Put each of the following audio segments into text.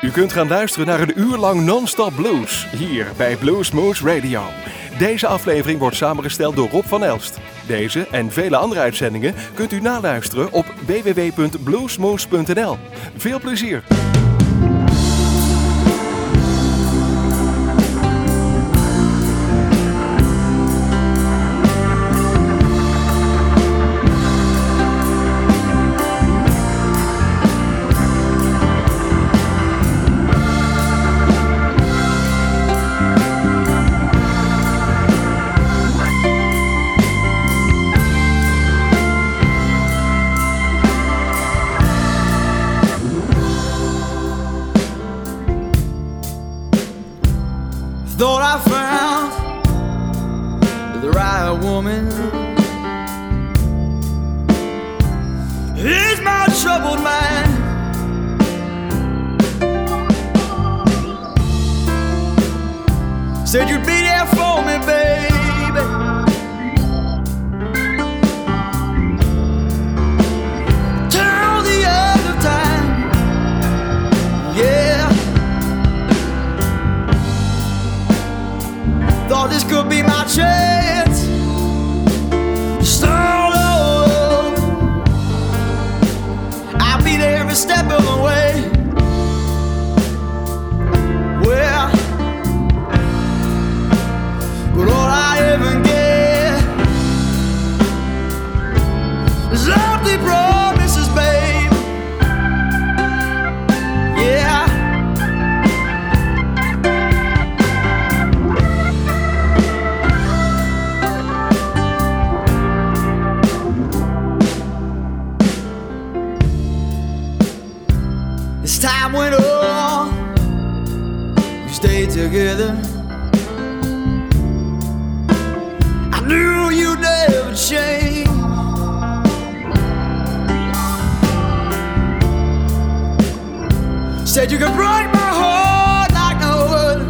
U kunt gaan luisteren naar een uur lang non-stop blues hier bij Blues Moose Radio. Deze aflevering wordt samengesteld door Rob van Elst. Deze en vele andere uitzendingen kunt u naluisteren op www.bluesmoose.nl. Veel plezier! Together. I knew you'd never change. Said you could break my heart like no other.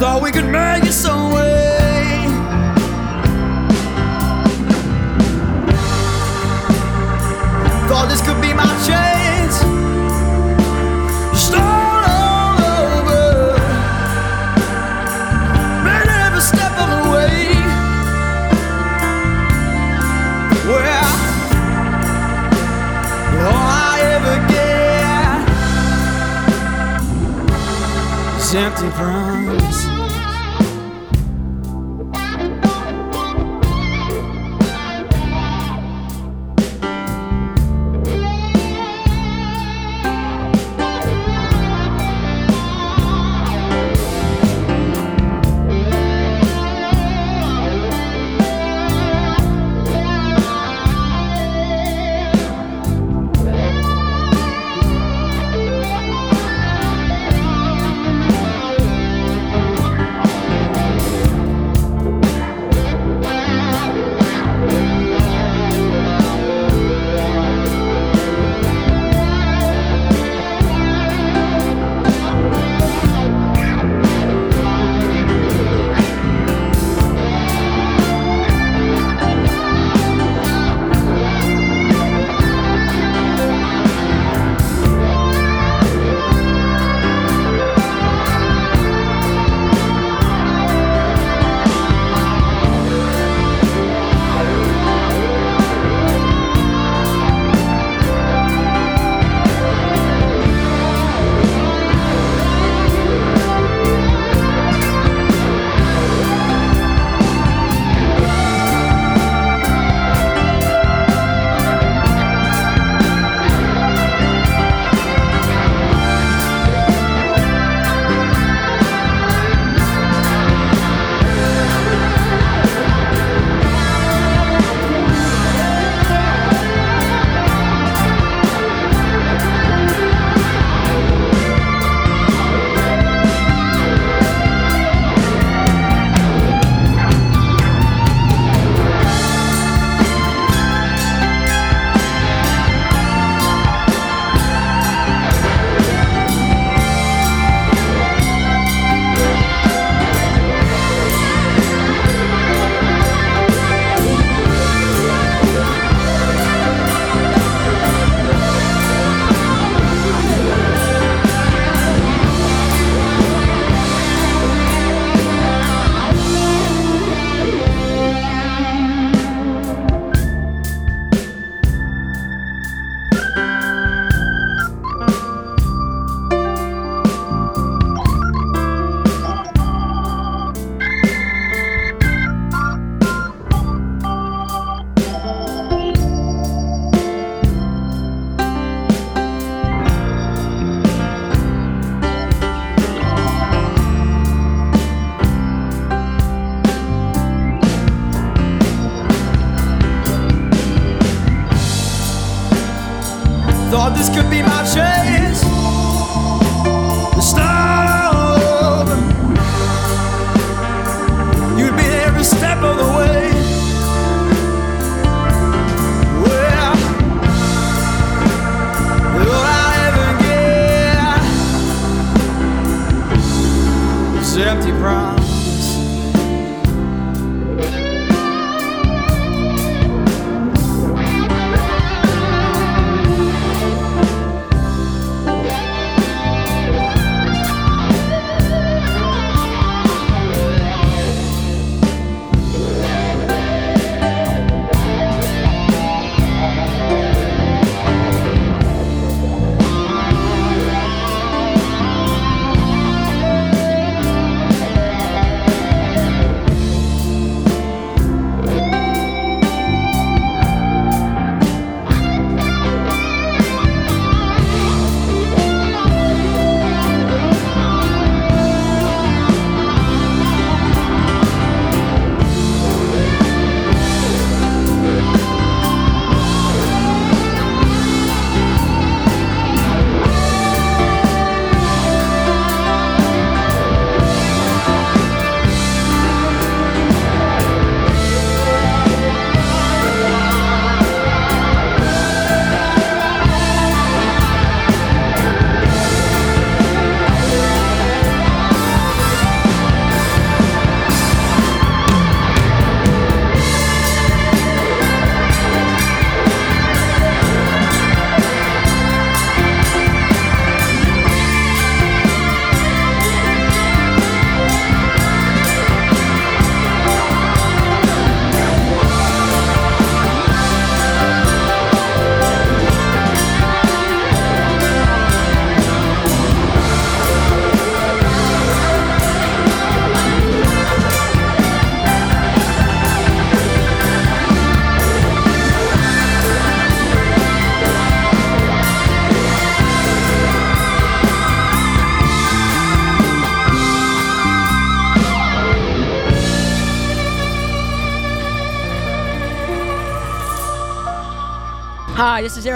Thought we could make it some get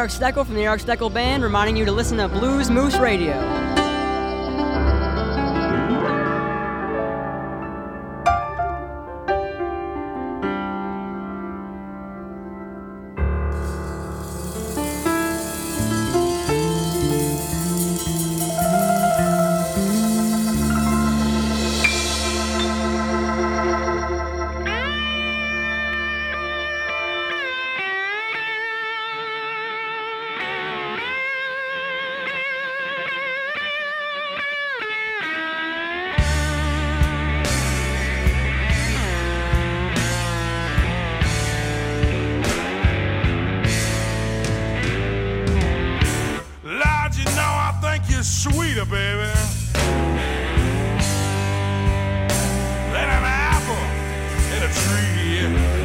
Eric Steckel from the Eric Steckel Band, reminding you to listen to Blues Moose Radio. is sweeter, baby, than an apple in a tree.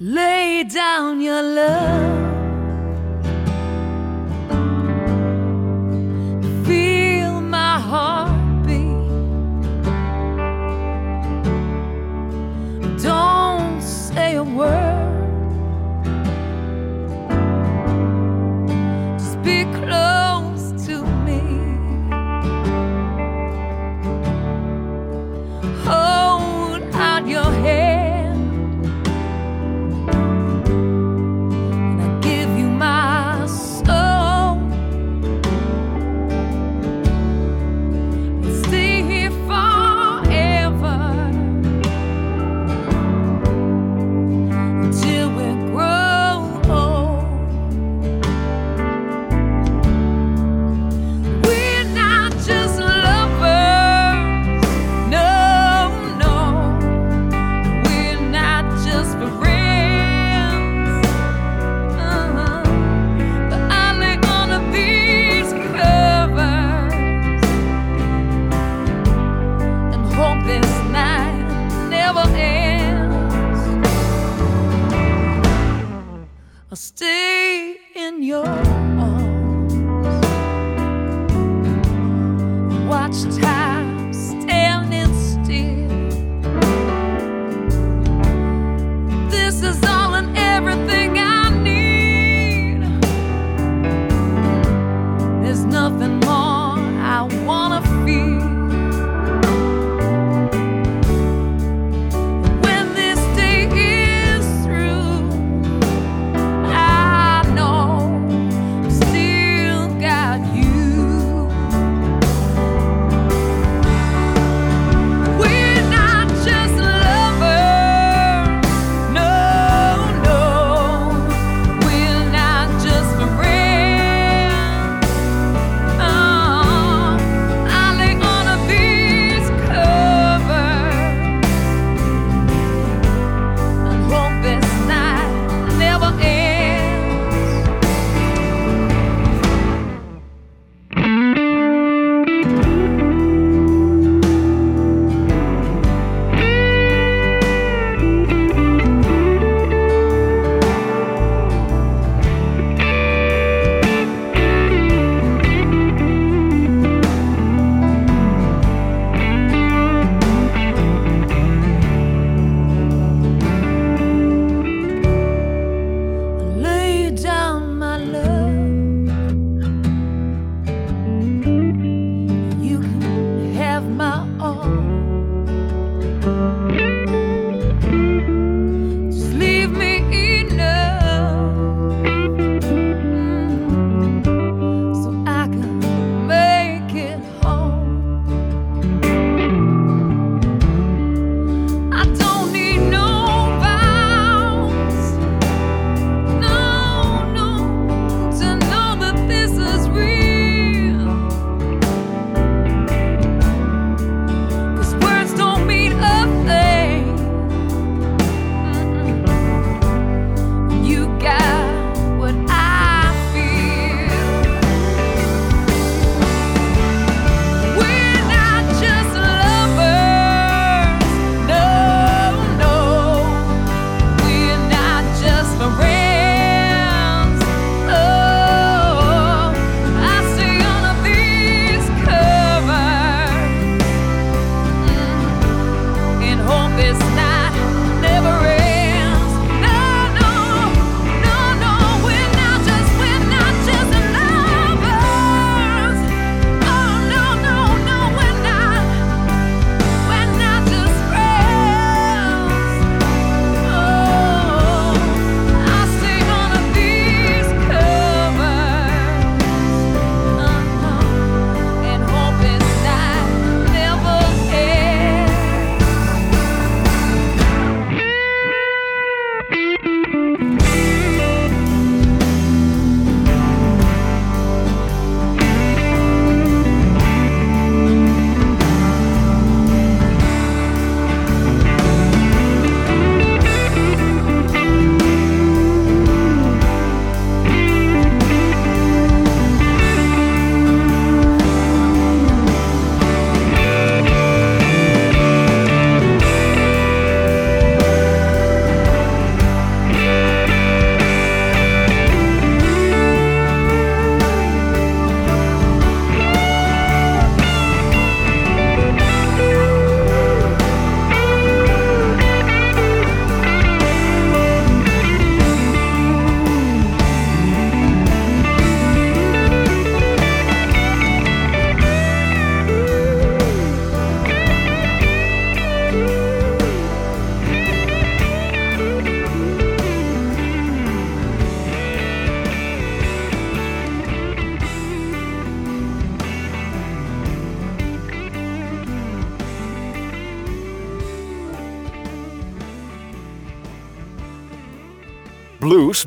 Lay down your love.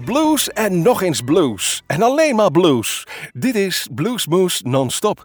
Blues, en nog eens blues. En alleen maar blues. Dit is Bluesmoose non-stop.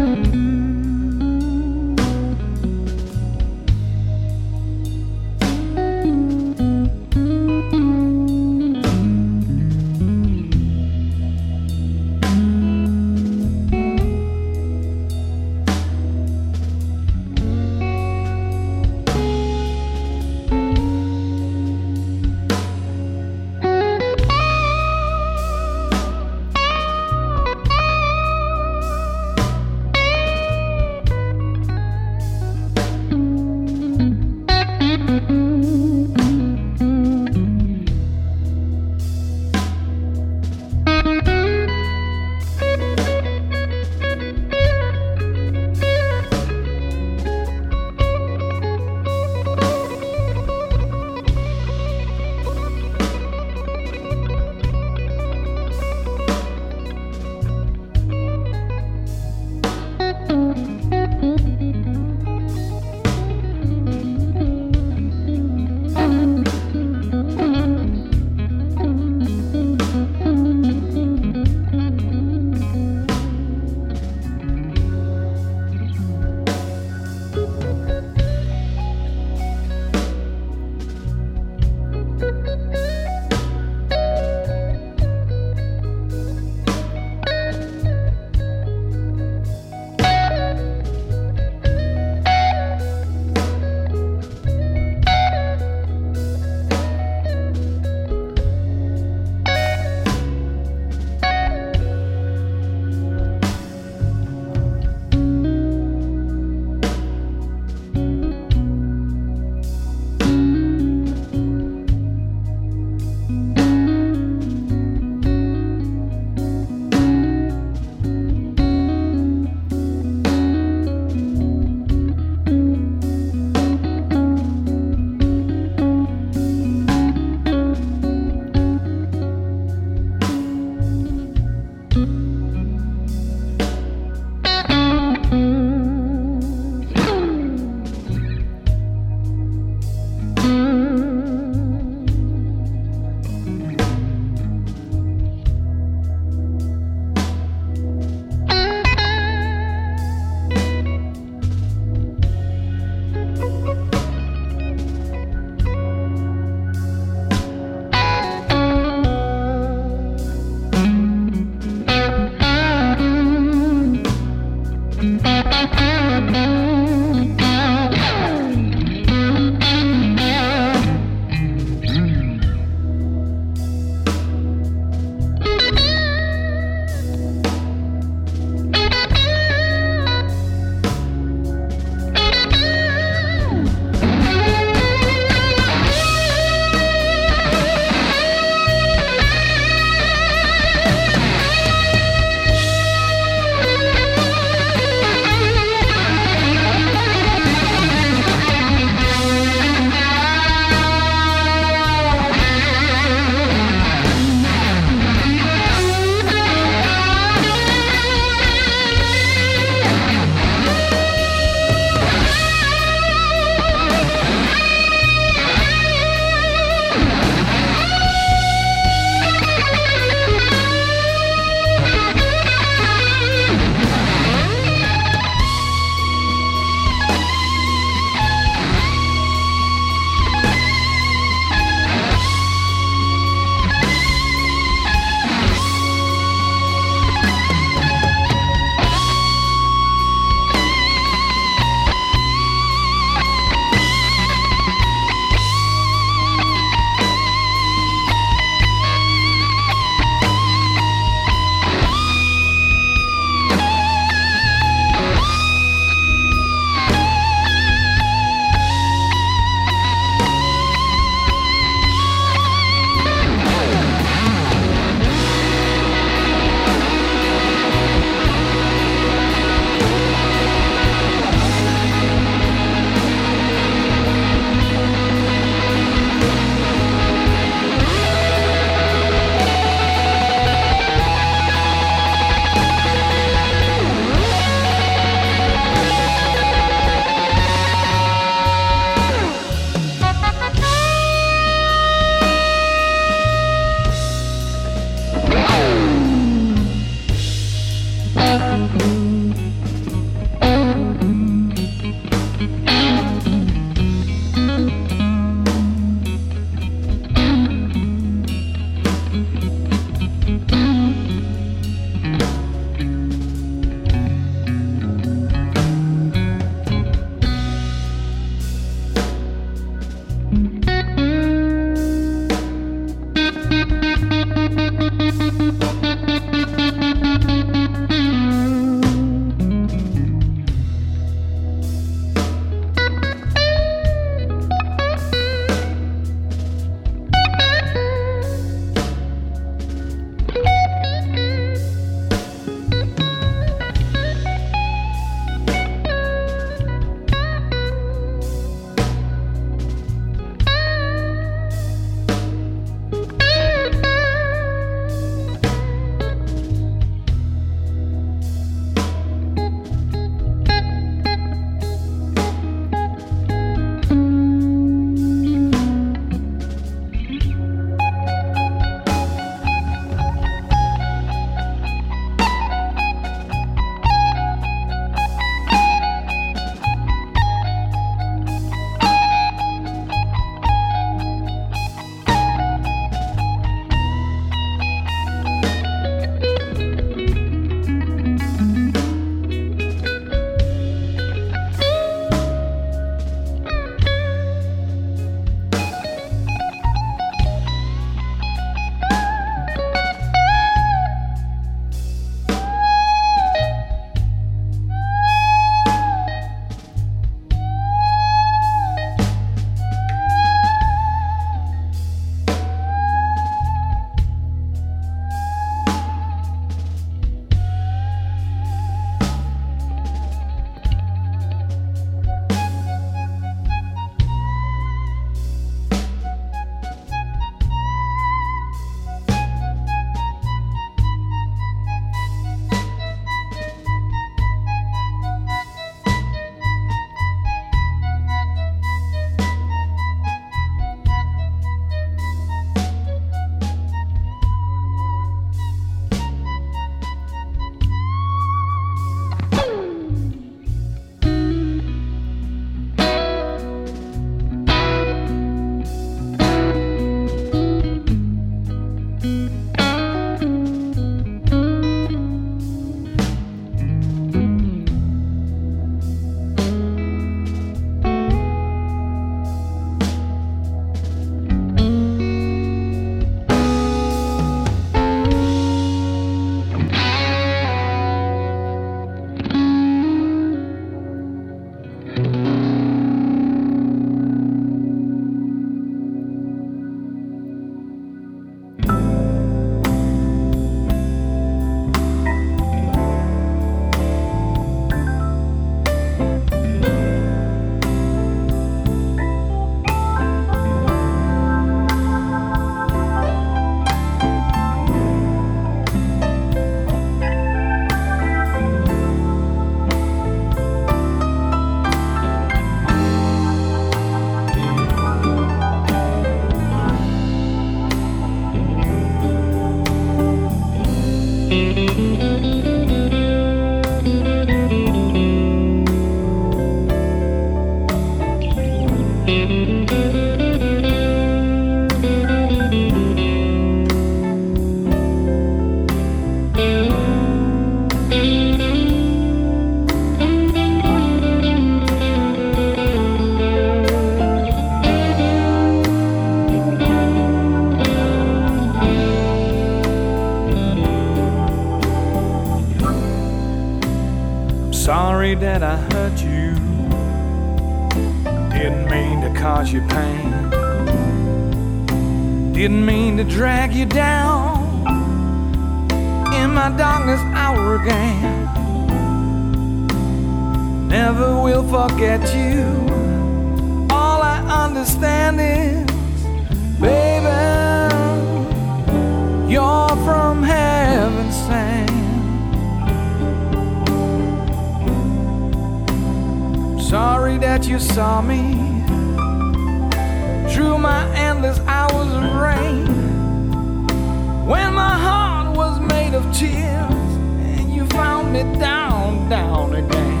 Down, down again.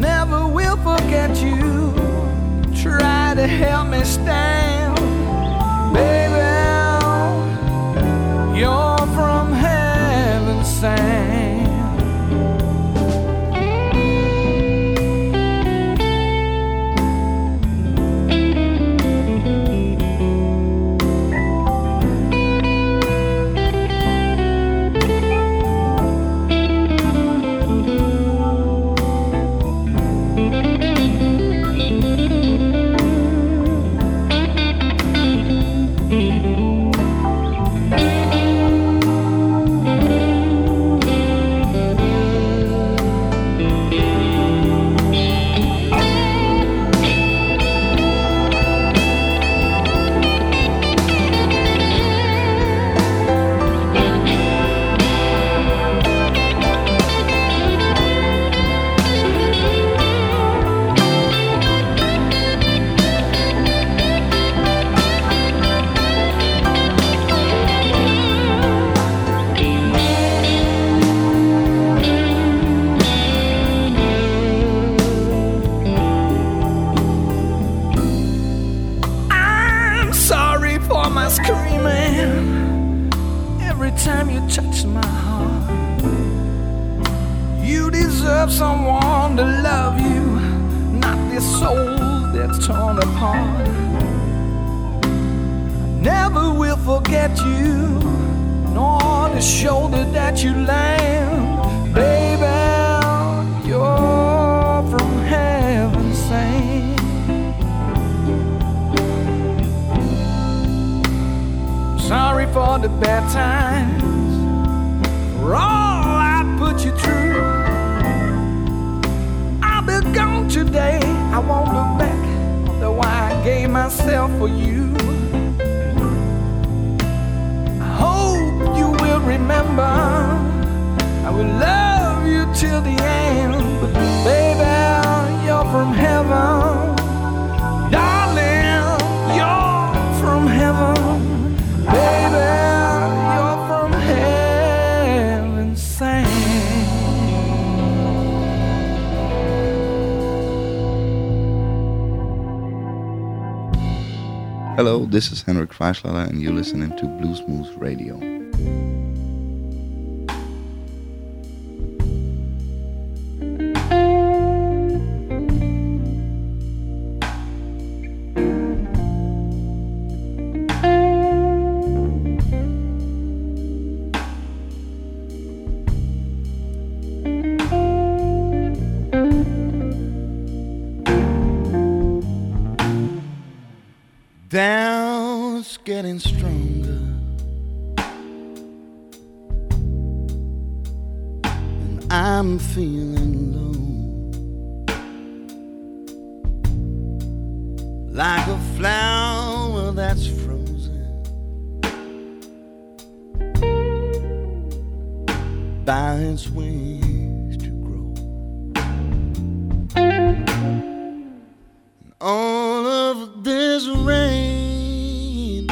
Never will forget you. Try to help me stand, apart. Never will forget you, nor the shoulder that you land, baby. You're from heaven sent. Sorry for the bad times, for all I put you through. I'll be gone today, I won't look back, gave myself for you. I hope you will remember, I will love you till the end. But baby, you're from heaven, darling, Hello, this is Henrik Freischlader and you're listening to Blues Moose Radio. Its wings to grow. all of this rain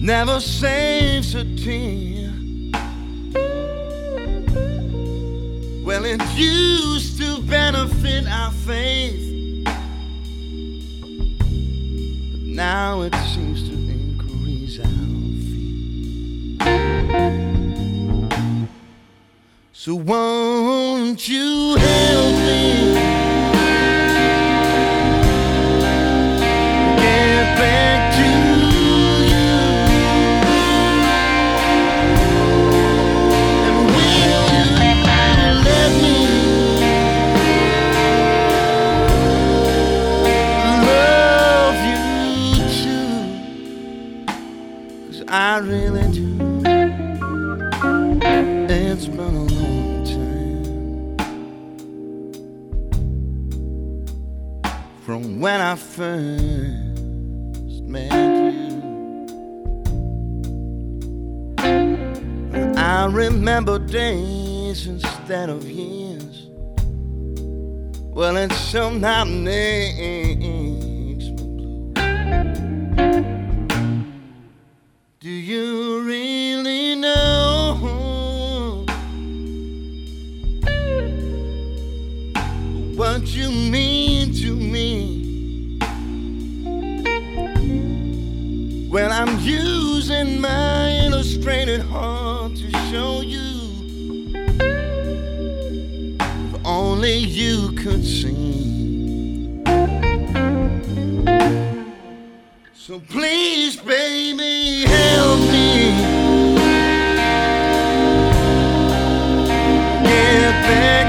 never saves a tear. Well, it used to benefit our faith, but now it seems to increase our. So won't you help me? Get back when I first met you. I remember days instead of years. Well, it's somehow name. only you could see. So please, baby, help me get back.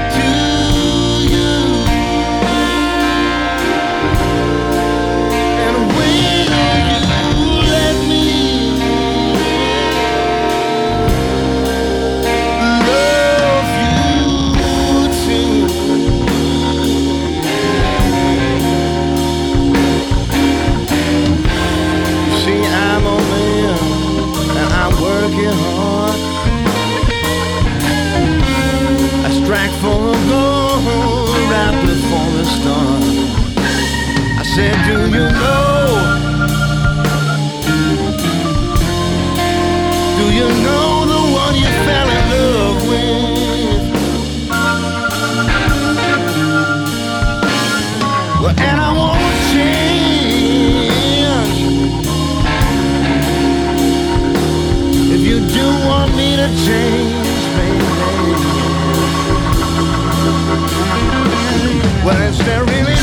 change, baby. Well, is there really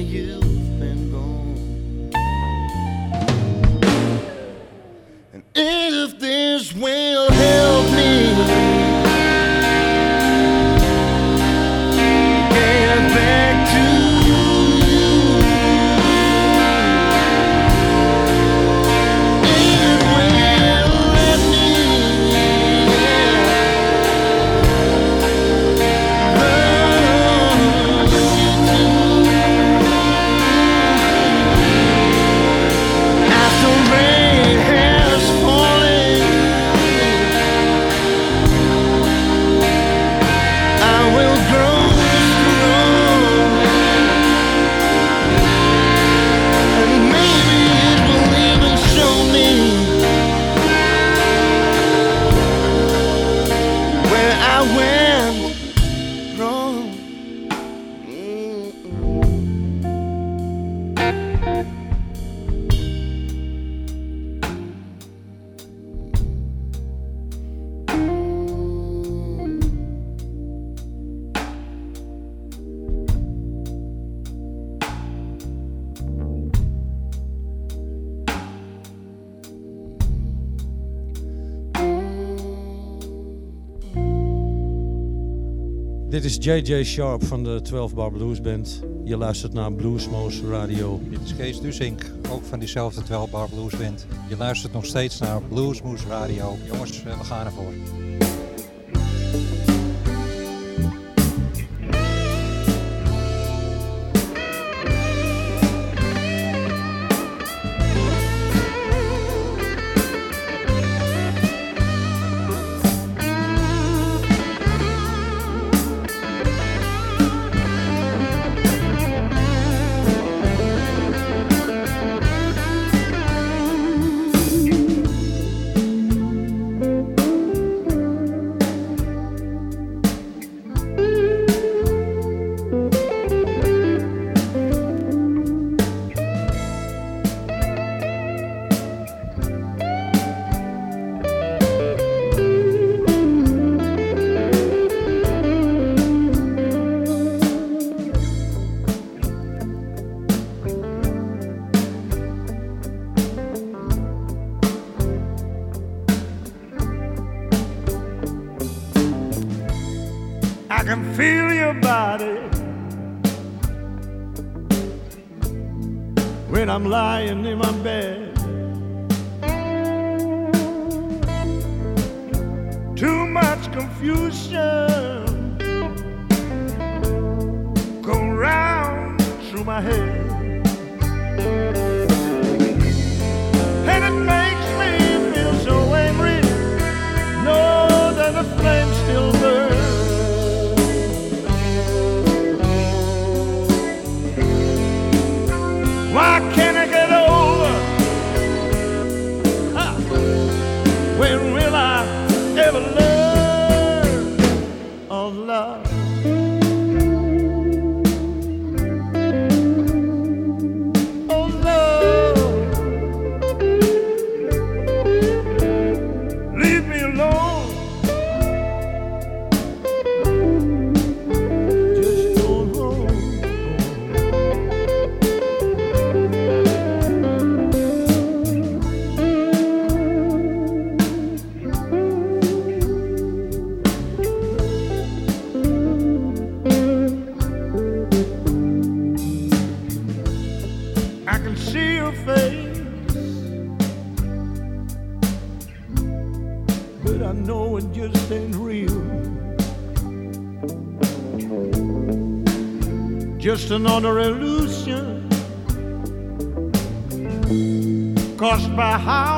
you. JJ Sharp van de 12 Bar Blues Band. Je luistert naar Bluesmoes Radio. Dit is Kees Dusink, ook van diezelfde 12 Bar Blues Band. Je luistert nog steeds naar Bluesmoes Radio. Jongens, eh, we gaan. in another illusion. Caused by how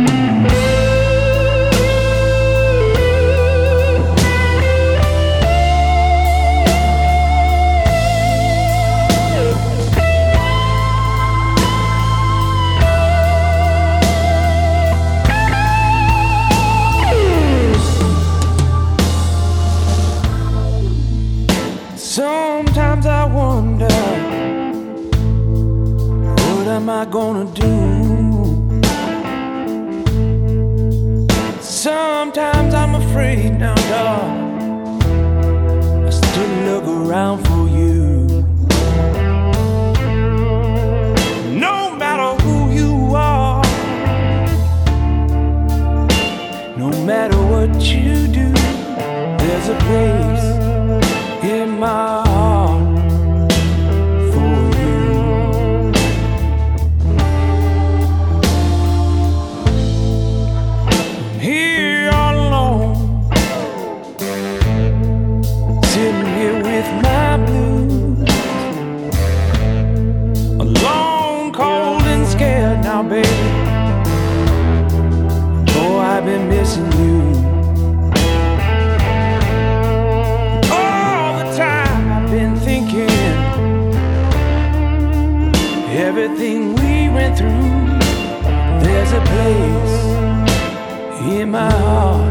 my heart.